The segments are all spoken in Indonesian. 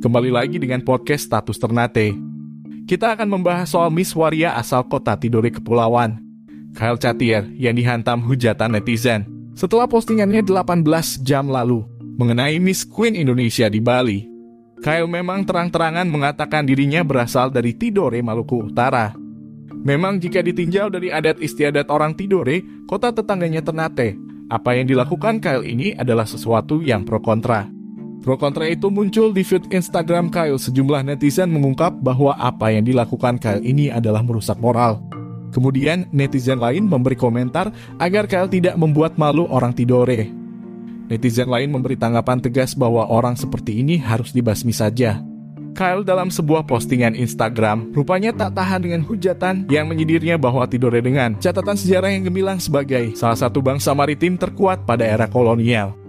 Kembali lagi dengan podcast Status Ternate. Kita akan membahas soal Miss Waria asal kota Tidore Kepulauan. Kyle Chatier yang dihantam hujatan netizen setelah postingannya 18 jam lalu mengenai Miss Queen Indonesia di Bali. Kyle memang terang-terangan mengatakan dirinya berasal dari Tidore, Maluku Utara. Memang jika ditinjau dari adat istiadat orang Tidore, kota tetangganya Ternate, apa yang dilakukan Kyle ini adalah sesuatu yang pro kontra. Pro kontra itu muncul di feed Instagram Kyle. Sejumlah netizen mengungkap bahwa apa yang dilakukan Kyle ini adalah merusak moral. Kemudian netizen lain memberi komentar agar Kyle tidak membuat malu orang Tidore. Netizen lain memberi tanggapan tegas bahwa orang seperti ini harus dibasmi saja. Kyle dalam sebuah postingan Instagram rupanya tak tahan dengan hujatan yang menyindirnya bahwa Tidore dengan catatan sejarah yang gemilang sebagai salah satu bangsa maritim terkuat pada era kolonial.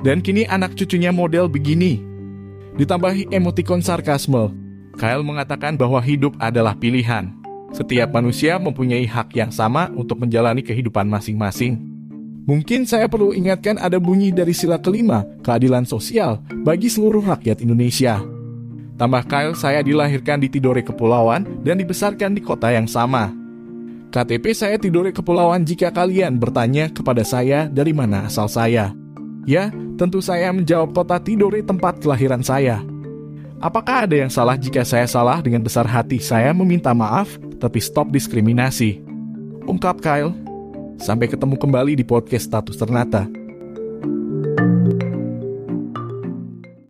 Dan kini anak cucunya model begini. Ditambahi emotikon sarkasme, Kyle mengatakan bahwa hidup adalah pilihan. Setiap manusia mempunyai hak yang sama untuk menjalani kehidupan masing-masing. Mungkin saya perlu ingatkan ada bunyi dari sila kelima, keadilan sosial bagi seluruh rakyat Indonesia. Tambah Kyle, saya dilahirkan di Tidore Kepulauan dan dibesarkan di kota yang sama. KTP saya Tidore Kepulauan jika kalian bertanya kepada saya dari mana asal saya. Ya, tentu saya menjawab kota Tidore tempat kelahiran saya. Apakah ada yang salah jika saya salah dengan besar hati saya meminta maaf, tapi stop diskriminasi? Ungkap Kyle. Sampai ketemu kembali di podcast Status Ternata.